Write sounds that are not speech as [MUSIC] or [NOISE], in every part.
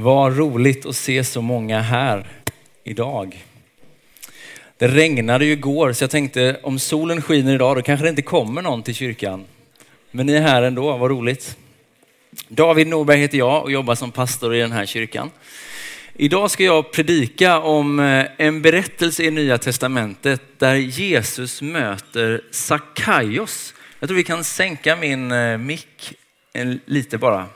Vad roligt att se så många här idag. Det regnade ju igår så jag tänkte om solen skiner idag då kanske det inte kommer någon till kyrkan. Men ni är här ändå, vad roligt. David Norberg heter jag och jobbar som pastor i den här kyrkan. Idag ska jag predika om eh, en berättelse i Nya Testamentet där Jesus möter Sakaios. Jag tror vi kan sänka min eh, mick lite bara.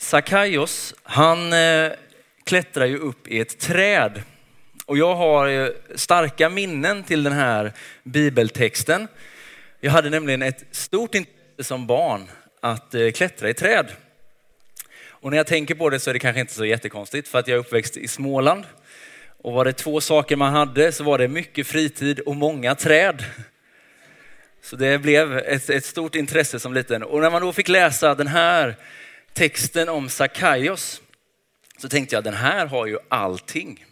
Sakaios, han eh, klättrar ju upp i ett träd. Och jag har eh, starka minnen till den här bibeltexten. Jag hade nämligen ett stort intresse som barn att eh, klättra i träd. Och när jag tänker på det så är det kanske inte så jättekonstigt för att jag är uppväxt i Småland. Och var det två saker man hade så var det mycket fritid och många träd. Så det blev ett, ett stort intresse som liten. Och när man då fick läsa den här texten om Sakaios så tänkte jag den här har ju allting.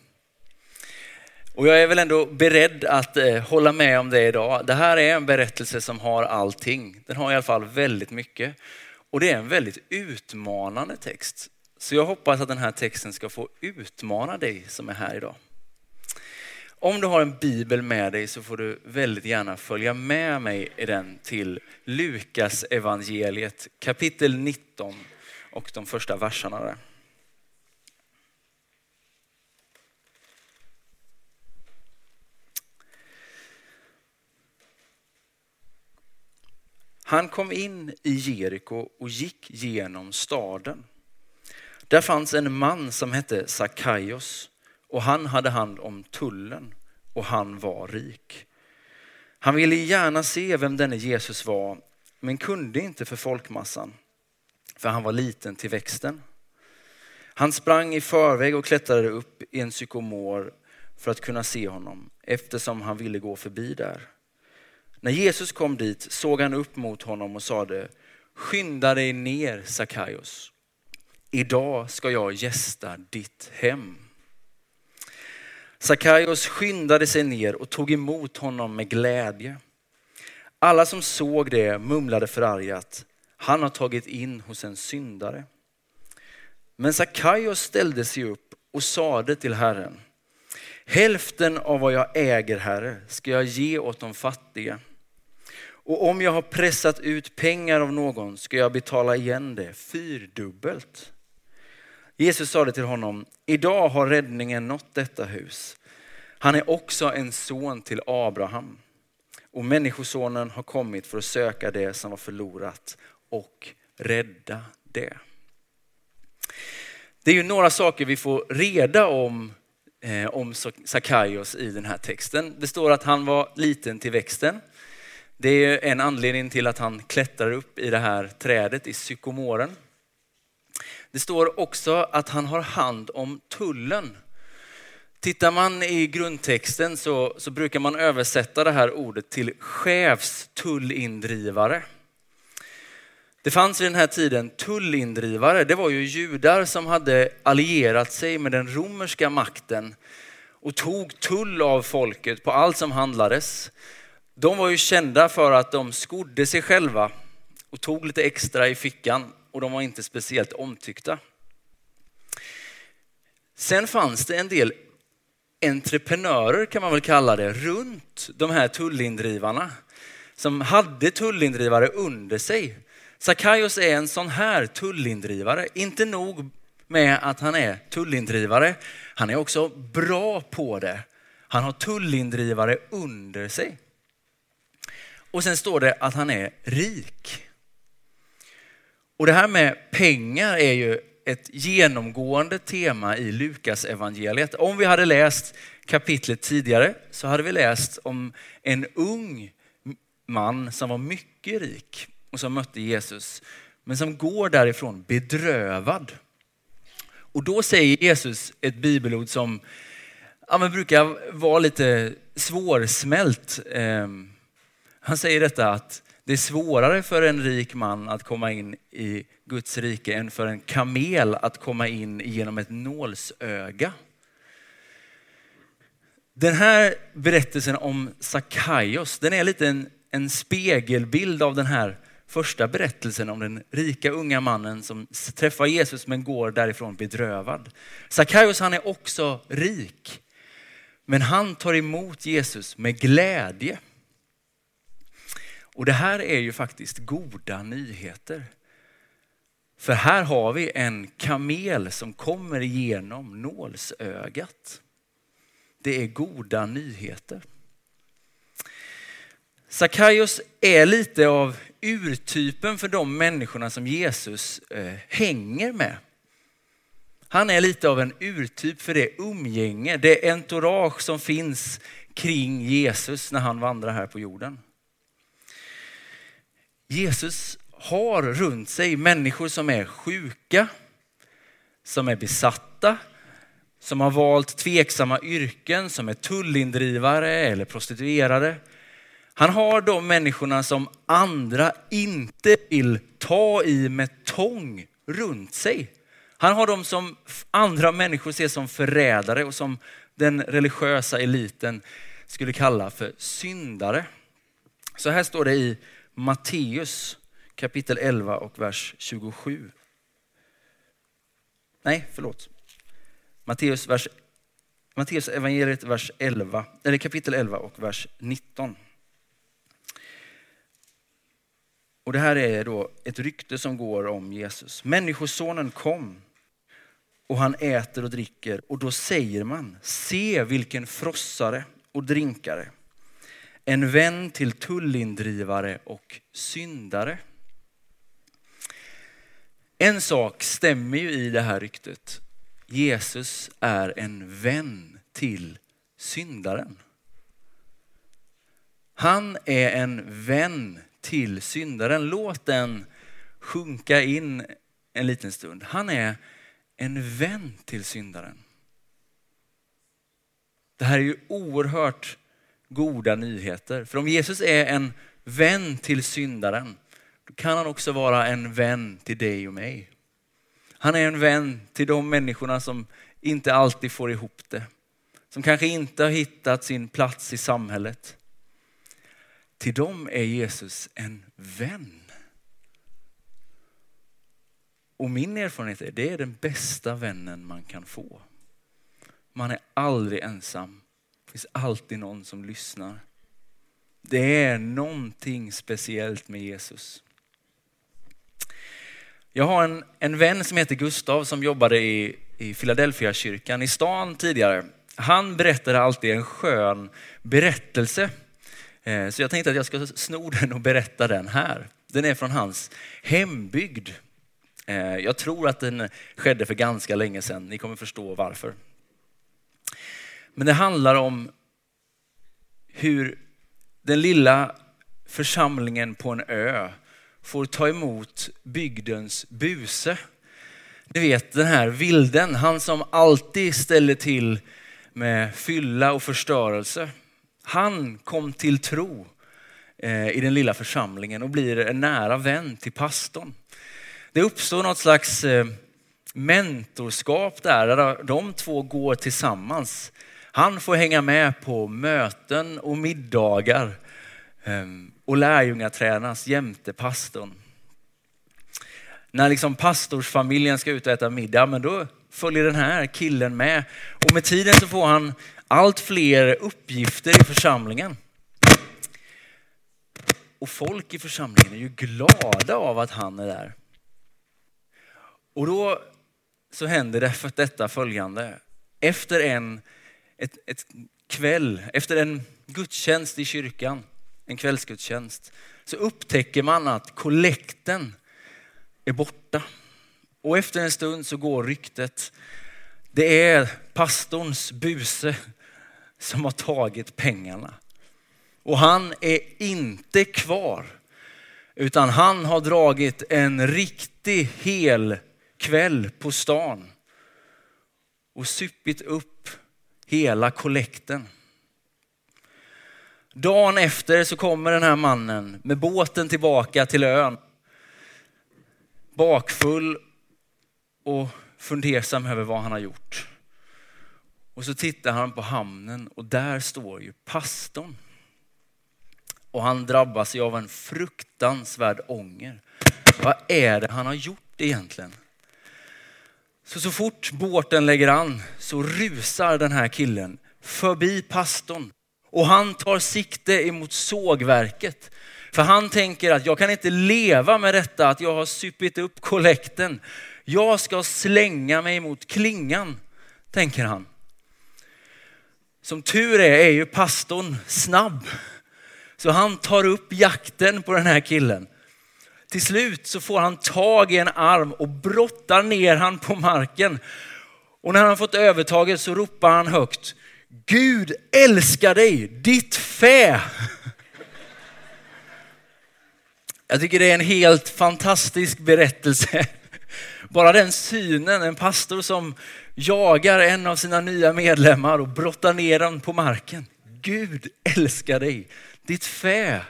Och jag är väl ändå beredd att eh, hålla med om det idag. Det här är en berättelse som har allting. Den har i alla fall väldigt mycket. Och det är en väldigt utmanande text. Så jag hoppas att den här texten ska få utmana dig som är här idag. Om du har en bibel med dig så får du väldigt gärna följa med mig i den till Lukas evangeliet kapitel 19 och de första verserna där. Han kom in i Jeriko och gick genom staden. Där fanns en man som hette Sakaios och han hade hand om tullen och han var rik. Han ville gärna se vem denne Jesus var men kunde inte för folkmassan för han var liten till växten. Han sprang i förväg och klättrade upp i en sykomor för att kunna se honom eftersom han ville gå förbi där. När Jesus kom dit såg han upp mot honom och sade, skynda dig ner Sakaios. Idag ska jag gästa ditt hem. Sakaios skyndade sig ner och tog emot honom med glädje. Alla som såg det mumlade förargat, han har tagit in hos en syndare. Men Sakaios ställde sig upp och sade till Herren, hälften av vad jag äger Herre ska jag ge åt de fattiga. Och om jag har pressat ut pengar av någon ska jag betala igen det fyrdubbelt. Jesus sade till honom, idag har räddningen nått detta hus. Han är också en son till Abraham. Och människosonen har kommit för att söka det som var förlorat och rädda det. Det är ju några saker vi får reda om eh, om Sakaios i den här texten. Det står att han var liten till växten. Det är en anledning till att han klättrar upp i det här trädet i psykomoren. Det står också att han har hand om tullen. Tittar man i grundtexten så, så brukar man översätta det här ordet till chefstullindrivare. Det fanns vid den här tiden tullindrivare. Det var ju judar som hade allierat sig med den romerska makten och tog tull av folket på allt som handlades. De var ju kända för att de skodde sig själva och tog lite extra i fickan och de var inte speciellt omtyckta. Sen fanns det en del entreprenörer kan man väl kalla det runt de här tullindrivarna som hade tullindrivare under sig. Sakaios är en sån här tullindrivare. Inte nog med att han är tullindrivare, han är också bra på det. Han har tullindrivare under sig. Och sen står det att han är rik. Och det här med pengar är ju ett genomgående tema i Lukas evangeliet. Om vi hade läst kapitlet tidigare så hade vi läst om en ung man som var mycket rik och som mötte Jesus, men som går därifrån bedrövad. Och då säger Jesus ett bibelord som ja, men brukar vara lite svårsmält. Ehm, han säger detta att det är svårare för en rik man att komma in i Guds rike än för en kamel att komma in genom ett nålsöga. Den här berättelsen om Sakaios, den är lite en, en spegelbild av den här första berättelsen om den rika unga mannen som träffar Jesus men går därifrån bedrövad. Sackaios han är också rik. Men han tar emot Jesus med glädje. Och det här är ju faktiskt goda nyheter. För här har vi en kamel som kommer igenom nålsögat. Det är goda nyheter. Sackaios är lite av urtypen för de människorna som Jesus eh, hänger med. Han är lite av en urtyp för det umgänge, det entourage som finns kring Jesus när han vandrar här på jorden. Jesus har runt sig människor som är sjuka, som är besatta, som har valt tveksamma yrken, som är tullindrivare eller prostituerade. Han har de människorna som andra inte vill ta i med tång runt sig. Han har de som andra människor ser som förrädare och som den religiösa eliten skulle kalla för syndare. Så här står det i Matteus kapitel 11 och vers 27. Nej, förlåt. Matteus, vers, Matteus evangeliet vers 11, eller kapitel 11 och vers 19. Och det här är då ett rykte som går om Jesus. Människosonen kom och han äter och dricker och då säger man, se vilken frossare och drinkare. En vän till tullindrivare och syndare. En sak stämmer ju i det här ryktet. Jesus är en vän till syndaren. Han är en vän till syndaren. Låt den sjunka in en liten stund. Han är en vän till syndaren. Det här är ju oerhört goda nyheter. För om Jesus är en vän till syndaren, då kan han också vara en vän till dig och mig. Han är en vän till de människorna som inte alltid får ihop det. Som kanske inte har hittat sin plats i samhället. Till dem är Jesus en vän. Och min erfarenhet är det är den bästa vännen man kan få. Man är aldrig ensam. Det finns alltid någon som lyssnar. Det är någonting speciellt med Jesus. Jag har en, en vän som heter Gustav som jobbade i, i Philadelphia kyrkan i stan tidigare. Han berättade alltid en skön berättelse. Eh, så jag tänkte att jag ska sno [LAUGHS] den och berätta den här. Den är från hans hembygd. Eh, jag tror att den skedde för ganska länge sedan. Ni kommer förstå varför. Men det handlar om hur den lilla församlingen på en ö får ta emot bygdens buse. Ni vet den här vilden, han som alltid ställer till med fylla och förstörelse. Han kom till tro eh, i den lilla församlingen och blir en nära vän till pastorn. Det uppstår något slags eh, mentorskap där, där de två går tillsammans. Han får hänga med på möten och middagar ehm, och lärjungatränas jämte pastorn. När liksom pastorsfamiljen ska ut och äta middag, men då följer den här killen med. Och med tiden så får han allt fler uppgifter i församlingen. Och folk i församlingen är ju glada av att han är där. Och då så händer det för detta följande. Efter en ett, ett kväll, efter en gudstjänst i kyrkan, en kvällsgudstjänst, så upptäcker man att kollekten är borta. Och efter en stund så går ryktet, det är pastorns buse som har tagit pengarna. Och han är inte kvar, utan han har dragit en riktig hel kväll på stan och supit upp hela kollekten. Dagen efter så kommer den här mannen med båten tillbaka till ön. Bakfull och fundersam över vad han har gjort. Och så tittar han på hamnen och där står ju pastorn. och han drabbas ju av en fruktansvärd ånger. Vad är det han har gjort egentligen? Så, så fort båten lägger an så rusar den här killen förbi pastorn och han tar sikte emot sågverket. För han tänker att jag kan inte leva med detta att jag har supit upp kollekten. Jag ska slänga mig mot klingan, tänker han. Som tur är är ju pastorn snabb. Så han tar upp jakten på den här killen. Till slut så får han tag i en arm och brottar ner han på marken. Och när han fått övertaget så ropar han högt. Gud älskar dig, ditt fä. Jag tycker det är en helt fantastisk berättelse. Bara den synen, en pastor som jagar en av sina nya medlemmar och brottar ner den på marken. Gud älskar dig, ditt fä.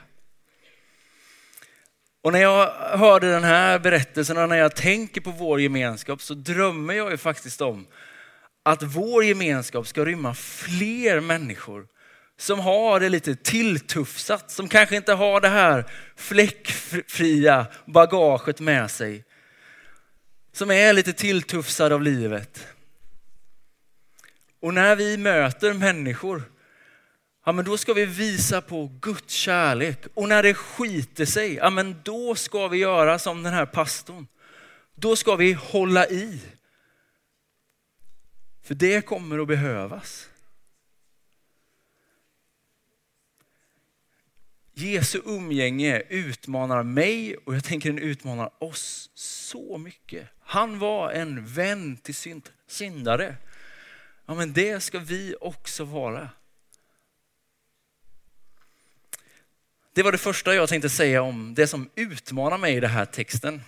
Och när jag hörde den här berättelsen och när jag tänker på vår gemenskap så drömmer jag ju faktiskt om att vår gemenskap ska rymma fler människor som har det lite tilltufsat, som kanske inte har det här fläckfria bagaget med sig. Som är lite tilltufsad av livet. Och när vi möter människor, ja men då ska vi visa på Guds kärlek. Och när det skiter sig, ja men då ska vi göra som den här pastorn. Då ska vi hålla i. För det kommer att behövas. Jesu umgänge utmanar mig och jag tänker den utmanar oss så mycket. Han var en vän till synd, syndare. Ja, men det ska vi också vara. Det var det första jag tänkte säga om det som utmanar mig i den här texten.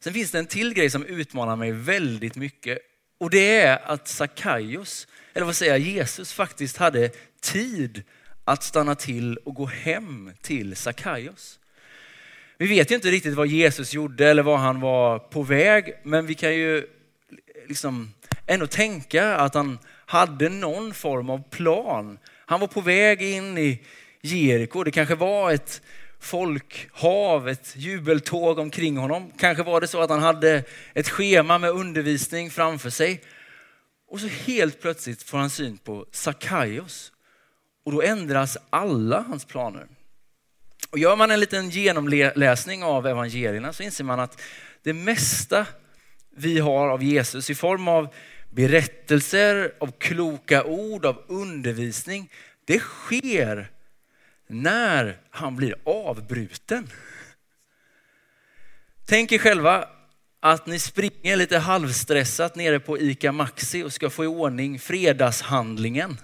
Sen finns det en till grej som utmanar mig väldigt mycket och det är att Sackaios, eller vad säger jag, Jesus faktiskt hade tid att stanna till och gå hem till Sackaios. Vi vet ju inte riktigt vad Jesus gjorde eller vad han var på väg, men vi kan ju liksom ändå tänka att han hade någon form av plan. Han var på väg in i Jeriko. Det kanske var ett folkhav, ett jubeltåg omkring honom. Kanske var det så att han hade ett schema med undervisning framför sig. Och så helt plötsligt får han syn på Sackaios. Och då ändras alla hans planer. Och gör man en liten genomläsning av evangelierna så inser man att det mesta vi har av Jesus i form av berättelser, av kloka ord, av undervisning, det sker när han blir avbruten. Tänk er själva att ni springer lite halvstressat nere på ICA Maxi och ska få i ordning fredagshandlingen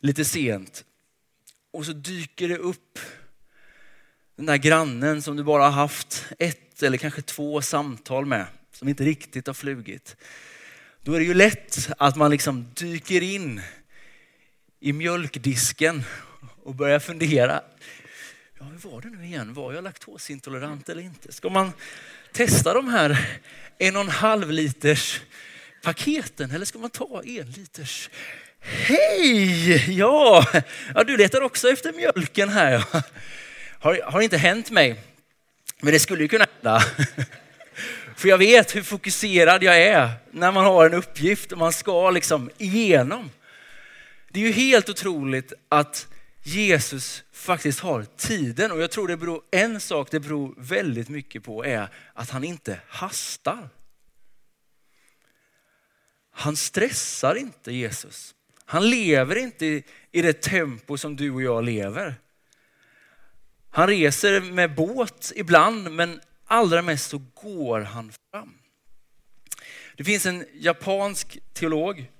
lite sent. Och så dyker det upp den där grannen som du bara har haft ett eller kanske två samtal med som inte riktigt har flugit. Då är det ju lätt att man liksom dyker in i mjölkdisken och börjar fundera. Ja, hur var det nu igen? Var jag laktosintolerant eller inte? Ska man testa de här en och en halv liters paketen eller ska man ta en liters? Hej! Ja, ja du letar också efter mjölken här. Har, har inte hänt mig, men det skulle ju kunna hända. [LAUGHS] För jag vet hur fokuserad jag är när man har en uppgift och man ska liksom igenom. Det är ju helt otroligt att Jesus faktiskt har tiden och jag tror det beror, en sak det beror väldigt mycket på är att han inte hastar. Han stressar inte Jesus. Han lever inte i det tempo som du och jag lever. Han reser med båt ibland men allra mest så går han fram. Det finns en japansk teolog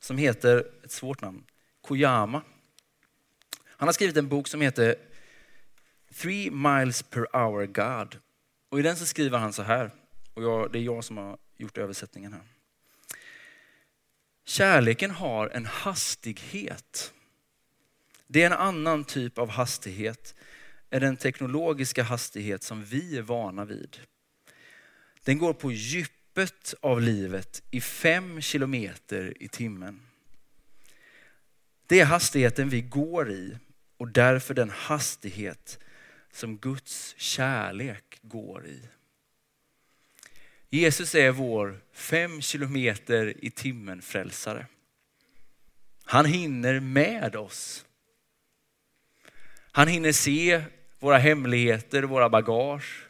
som heter, ett svårt namn, Koyama. Han har skrivit en bok som heter Three miles per hour God. Och i den så skriver han så här, och jag, det är jag som har gjort översättningen här. Kärleken har en hastighet. Det är en annan typ av hastighet än den teknologiska hastighet som vi är vana vid. Den går på djupet av livet i fem kilometer i timmen. Det är hastigheten vi går i och därför den hastighet som Guds kärlek går i. Jesus är vår fem kilometer i timmen frälsare. Han hinner med oss. Han hinner se våra hemligheter, våra bagage.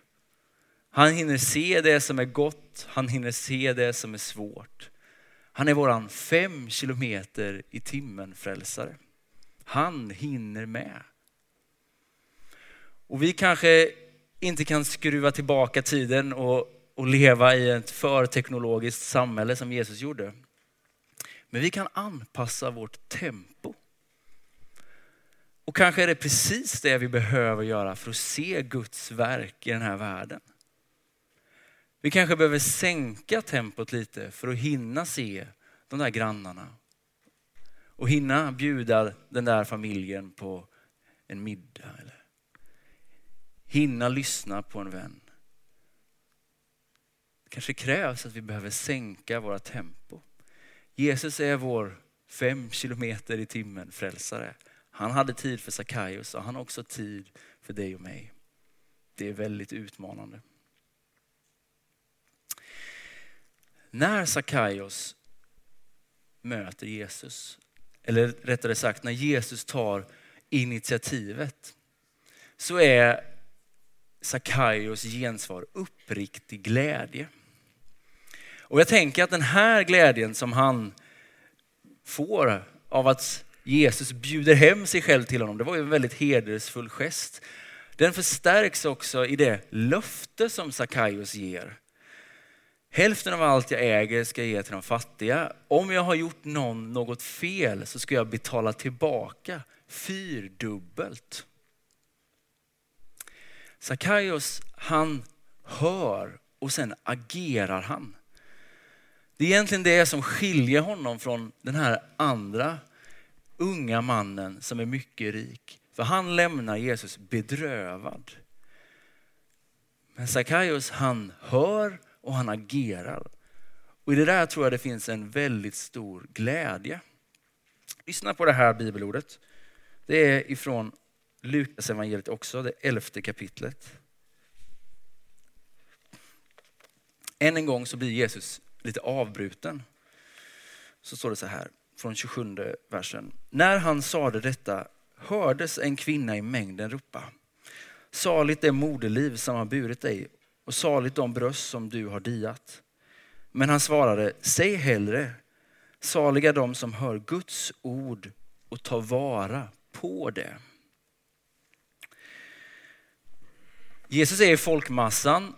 Han hinner se det som är gott, han hinner se det som är svårt. Han är våran fem kilometer i timmen frälsare. Han hinner med. Och vi kanske inte kan skruva tillbaka tiden och, och leva i ett för teknologiskt samhälle som Jesus gjorde. Men vi kan anpassa vårt tempo. Och kanske är det precis det vi behöver göra för att se Guds verk i den här världen. Vi kanske behöver sänka tempot lite för att hinna se de där grannarna. Och hinna bjuda den där familjen på en middag. Eller hinna lyssna på en vän. Det kanske krävs att vi behöver sänka våra tempo. Jesus är vår fem kilometer i timmen frälsare. Han hade tid för Sackaios och han har också tid för dig och mig. Det är väldigt utmanande. När Sackaios möter Jesus, eller rättare sagt när Jesus tar initiativet, så är Sackaios gensvar uppriktig glädje. Och jag tänker att den här glädjen som han får av att Jesus bjuder hem sig själv till honom, det var ju en väldigt hedersfull gest. Den förstärks också i det löfte som Sackaios ger. Hälften av allt jag äger ska jag ge till de fattiga. Om jag har gjort någon något fel så ska jag betala tillbaka fyrdubbelt. Sackaios han hör och sen agerar han. Det är egentligen det som skiljer honom från den här andra unga mannen som är mycket rik. För han lämnar Jesus bedrövad. Men Sackaios han hör och han agerar. Och i det där tror jag det finns en väldigt stor glädje. Lyssna på det här bibelordet. Det är ifrån Lukas evangeliet också, det elfte kapitlet. Än en gång så blir Jesus lite avbruten. Så står det så här från 27 versen. När han sade detta hördes en kvinna i mängden ropa. Saligt det moderliv som har burit dig och saligt de bröst som du har diat. Men han svarade, säg hellre, saliga de som hör Guds ord och tar vara på det. Jesus är i folkmassan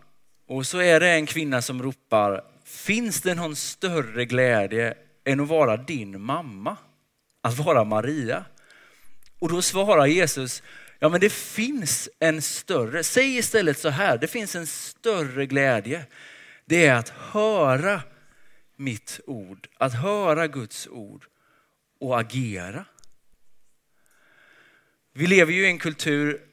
och så är det en kvinna som ropar, finns det någon större glädje än att vara din mamma? Att vara Maria? Och då svarar Jesus, ja men det finns en större, säg istället så här, det finns en större glädje. Det är att höra mitt ord, att höra Guds ord och agera. Vi lever ju i en kultur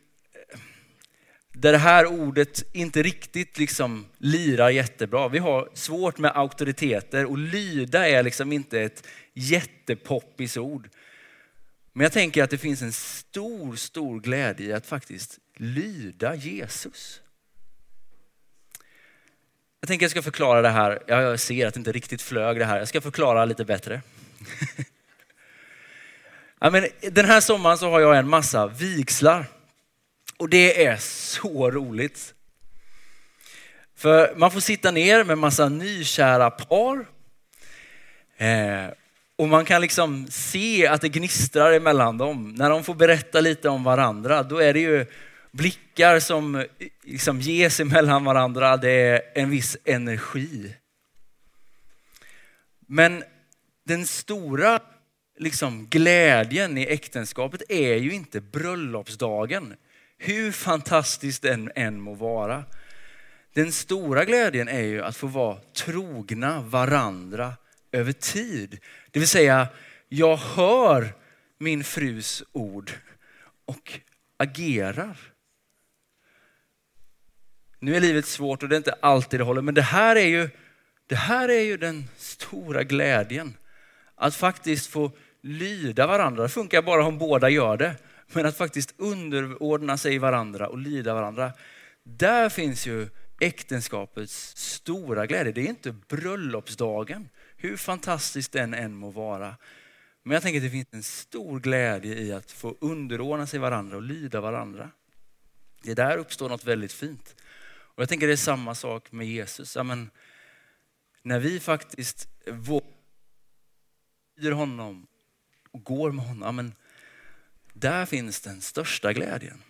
där det här ordet inte riktigt liksom lirar jättebra. Vi har svårt med auktoriteter och lyda är liksom inte ett jättepoppis ord. Men jag tänker att det finns en stor, stor glädje i att faktiskt lyda Jesus. Jag tänker att jag ska förklara det här. Jag ser att det inte riktigt flög det här. Jag ska förklara lite bättre. [LAUGHS] ja, men den här sommaren så har jag en massa vigslar. Och det är så roligt. För man får sitta ner med massa nykära par. Eh, och man kan liksom se att det gnistrar emellan dem. När de får berätta lite om varandra, då är det ju blickar som liksom ges emellan varandra. Det är en viss energi. Men den stora liksom, glädjen i äktenskapet är ju inte bröllopsdagen. Hur fantastiskt den än må vara. Den stora glädjen är ju att få vara trogna varandra över tid. Det vill säga, jag hör min frus ord och agerar. Nu är livet svårt och det är inte alltid det håller, men det här är ju, det här är ju den stora glädjen. Att faktiskt få lyda varandra. Det funkar bara om båda gör det. Men att faktiskt underordna sig varandra och lyda varandra. Där finns ju äktenskapets stora glädje. Det är inte bröllopsdagen, hur fantastiskt den än må vara. Men jag tänker att det finns en stor glädje i att få underordna sig varandra och lyda varandra. Det där uppstår något väldigt fint. Och jag tänker det är samma sak med Jesus. Ja, men, när vi faktiskt lyder honom och går med honom, ja, men, där finns den största glädjen.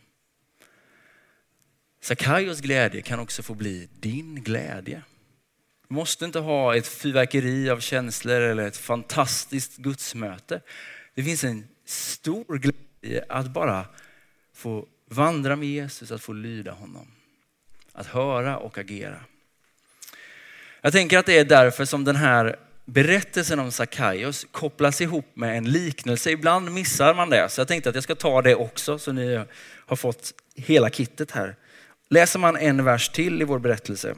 Sakaios glädje kan också få bli din glädje. Du måste inte ha ett fyrverkeri av känslor eller ett fantastiskt gudsmöte. Det finns en stor glädje att bara få vandra med Jesus, att få lyda honom. Att höra och agera. Jag tänker att det är därför som den här berättelsen om Sackaios kopplas ihop med en liknelse. Ibland missar man det, så jag tänkte att jag ska ta det också så ni har fått hela kittet här. Läser man en vers till i vår berättelse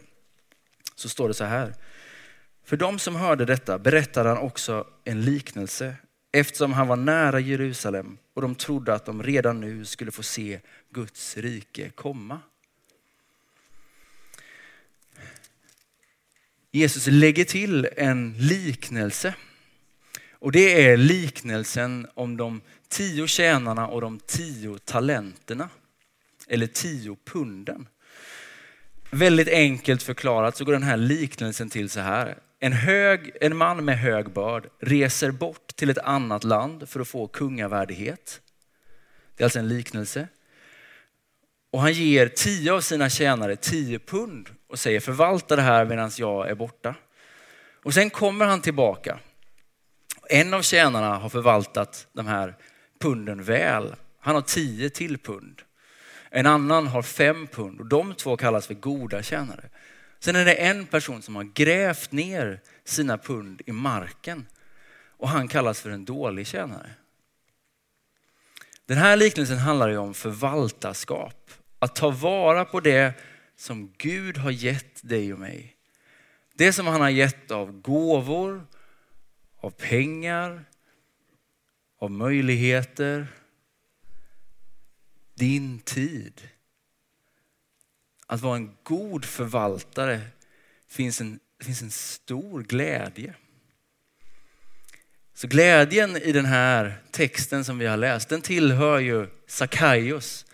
så står det så här. För de som hörde detta berättade han också en liknelse eftersom han var nära Jerusalem och de trodde att de redan nu skulle få se Guds rike komma. Jesus lägger till en liknelse. Och det är liknelsen om de tio tjänarna och de tio talenterna. Eller tio punden. Väldigt enkelt förklarat så går den här liknelsen till så här. En, hög, en man med hög börd reser bort till ett annat land för att få kungavärdighet. Det är alltså en liknelse. Och han ger tio av sina tjänare tio pund och säger förvalta det här medan jag är borta. Och sen kommer han tillbaka. En av tjänarna har förvaltat de här punden väl. Han har tio till pund. En annan har fem pund och de två kallas för goda tjänare. Sen är det en person som har grävt ner sina pund i marken och han kallas för en dålig tjänare. Den här liknelsen handlar ju om förvaltarskap. Att ta vara på det som Gud har gett dig och mig. Det som han har gett av gåvor, av pengar, av möjligheter, din tid. Att vara en god förvaltare finns en, finns en stor glädje. Så glädjen i den här texten som vi har läst, den tillhör ju Sakaios.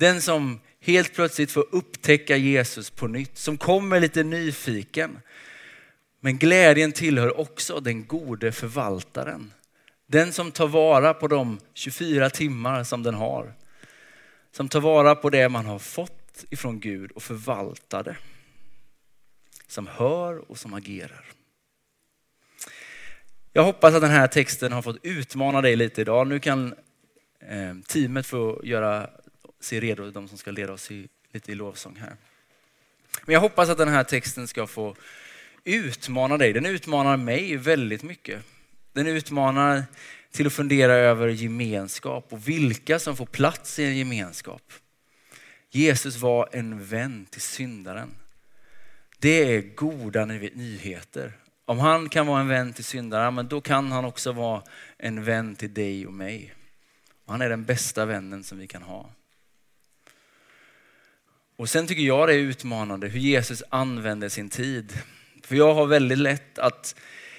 Den som helt plötsligt får upptäcka Jesus på nytt, som kommer lite nyfiken. Men glädjen tillhör också den gode förvaltaren. Den som tar vara på de 24 timmar som den har. Som tar vara på det man har fått ifrån Gud och förvaltar det. Som hör och som agerar. Jag hoppas att den här texten har fått utmana dig lite idag. Nu kan eh, teamet få göra sig redo, de som ska leda oss i, lite i lovsång här. Men jag hoppas att den här texten ska få utmana dig. Den utmanar mig väldigt mycket. Den utmanar till att fundera över gemenskap och vilka som får plats i en gemenskap. Jesus var en vän till syndaren. Det är goda nyheter. Om han kan vara en vän till syndaren, men då kan han också vara en vän till dig och mig. Och han är den bästa vännen som vi kan ha. Och sen tycker jag det är utmanande hur Jesus använder sin tid. För jag har väldigt lätt att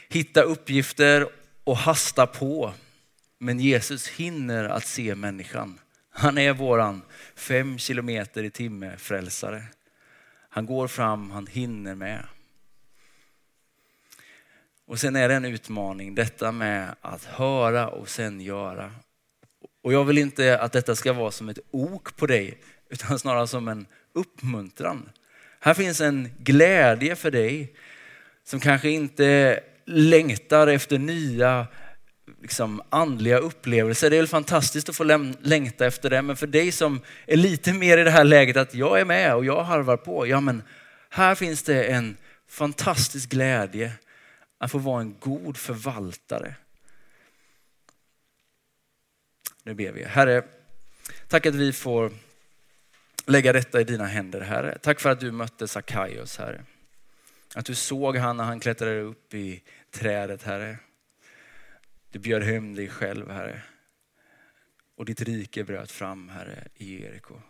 hitta uppgifter och hasta på. Men Jesus hinner att se människan. Han är våran fem kilometer i timme frälsare. Han går fram, han hinner med. Och sen är det en utmaning, detta med att höra och sen göra. Och jag vill inte att detta ska vara som ett ok på dig, utan snarare som en uppmuntran. Här finns en glädje för dig som kanske inte längtar efter nya liksom, andliga upplevelser. Det är väl fantastiskt att få längta efter det, men för dig som är lite mer i det här läget att jag är med och jag harvar på. Ja, men här finns det en fantastisk glädje att få vara en god förvaltare. Nu ber vi. Herre, tack att vi får lägga detta i dina händer, Herre. Tack för att du mötte Sackaios Herre. Att du såg han när han klättrade upp i trädet, Herre. Du bjöd hem dig själv, Herre. och ditt rike bröt fram, Herre, i Jeriko.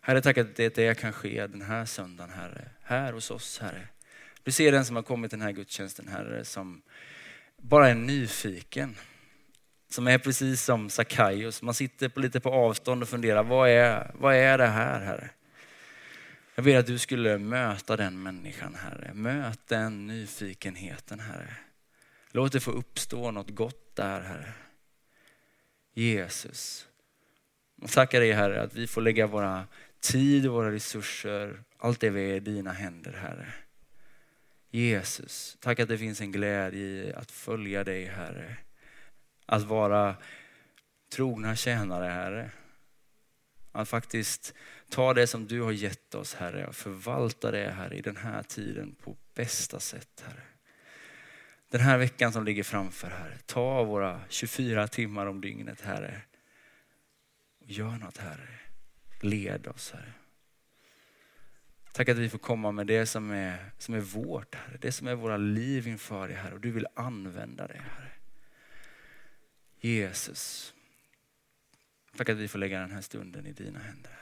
Herre, tack att det, det kan ske den här söndagen, Herre. Här hos oss, Herre. Du ser den som har kommit till den här gudstjänsten, Herre, som bara är nyfiken. Som är precis som Sackaios. Man sitter på lite på avstånd och funderar, vad är, vad är det här, Herre? Jag ber att du skulle möta den människan, Herre. Möt den nyfikenheten, Herre. Låt det få uppstå något gott där, Herre. Jesus. Jag tackar dig, Herre, att vi får lägga våra tid och våra resurser, allt det vi är i dina händer, Herre. Jesus, tack att det finns en glädje i att följa dig, Herre. Att vara trogna tjänare, Herre. Att faktiskt ta det som du har gett oss, Herre, och förvalta det, Herre, i den här tiden på bästa sätt, Herre. Den här veckan som ligger framför, Herre, ta våra 24 timmar om dygnet, Herre. Gör något, Herre. Led oss, Herre. Tack att vi får komma med det som är, som är vårt, Herre. Det som är våra liv inför dig, Herre. Och du vill använda det, Herre. Jesus. Tack att vi får lägga den här stunden i dina händer,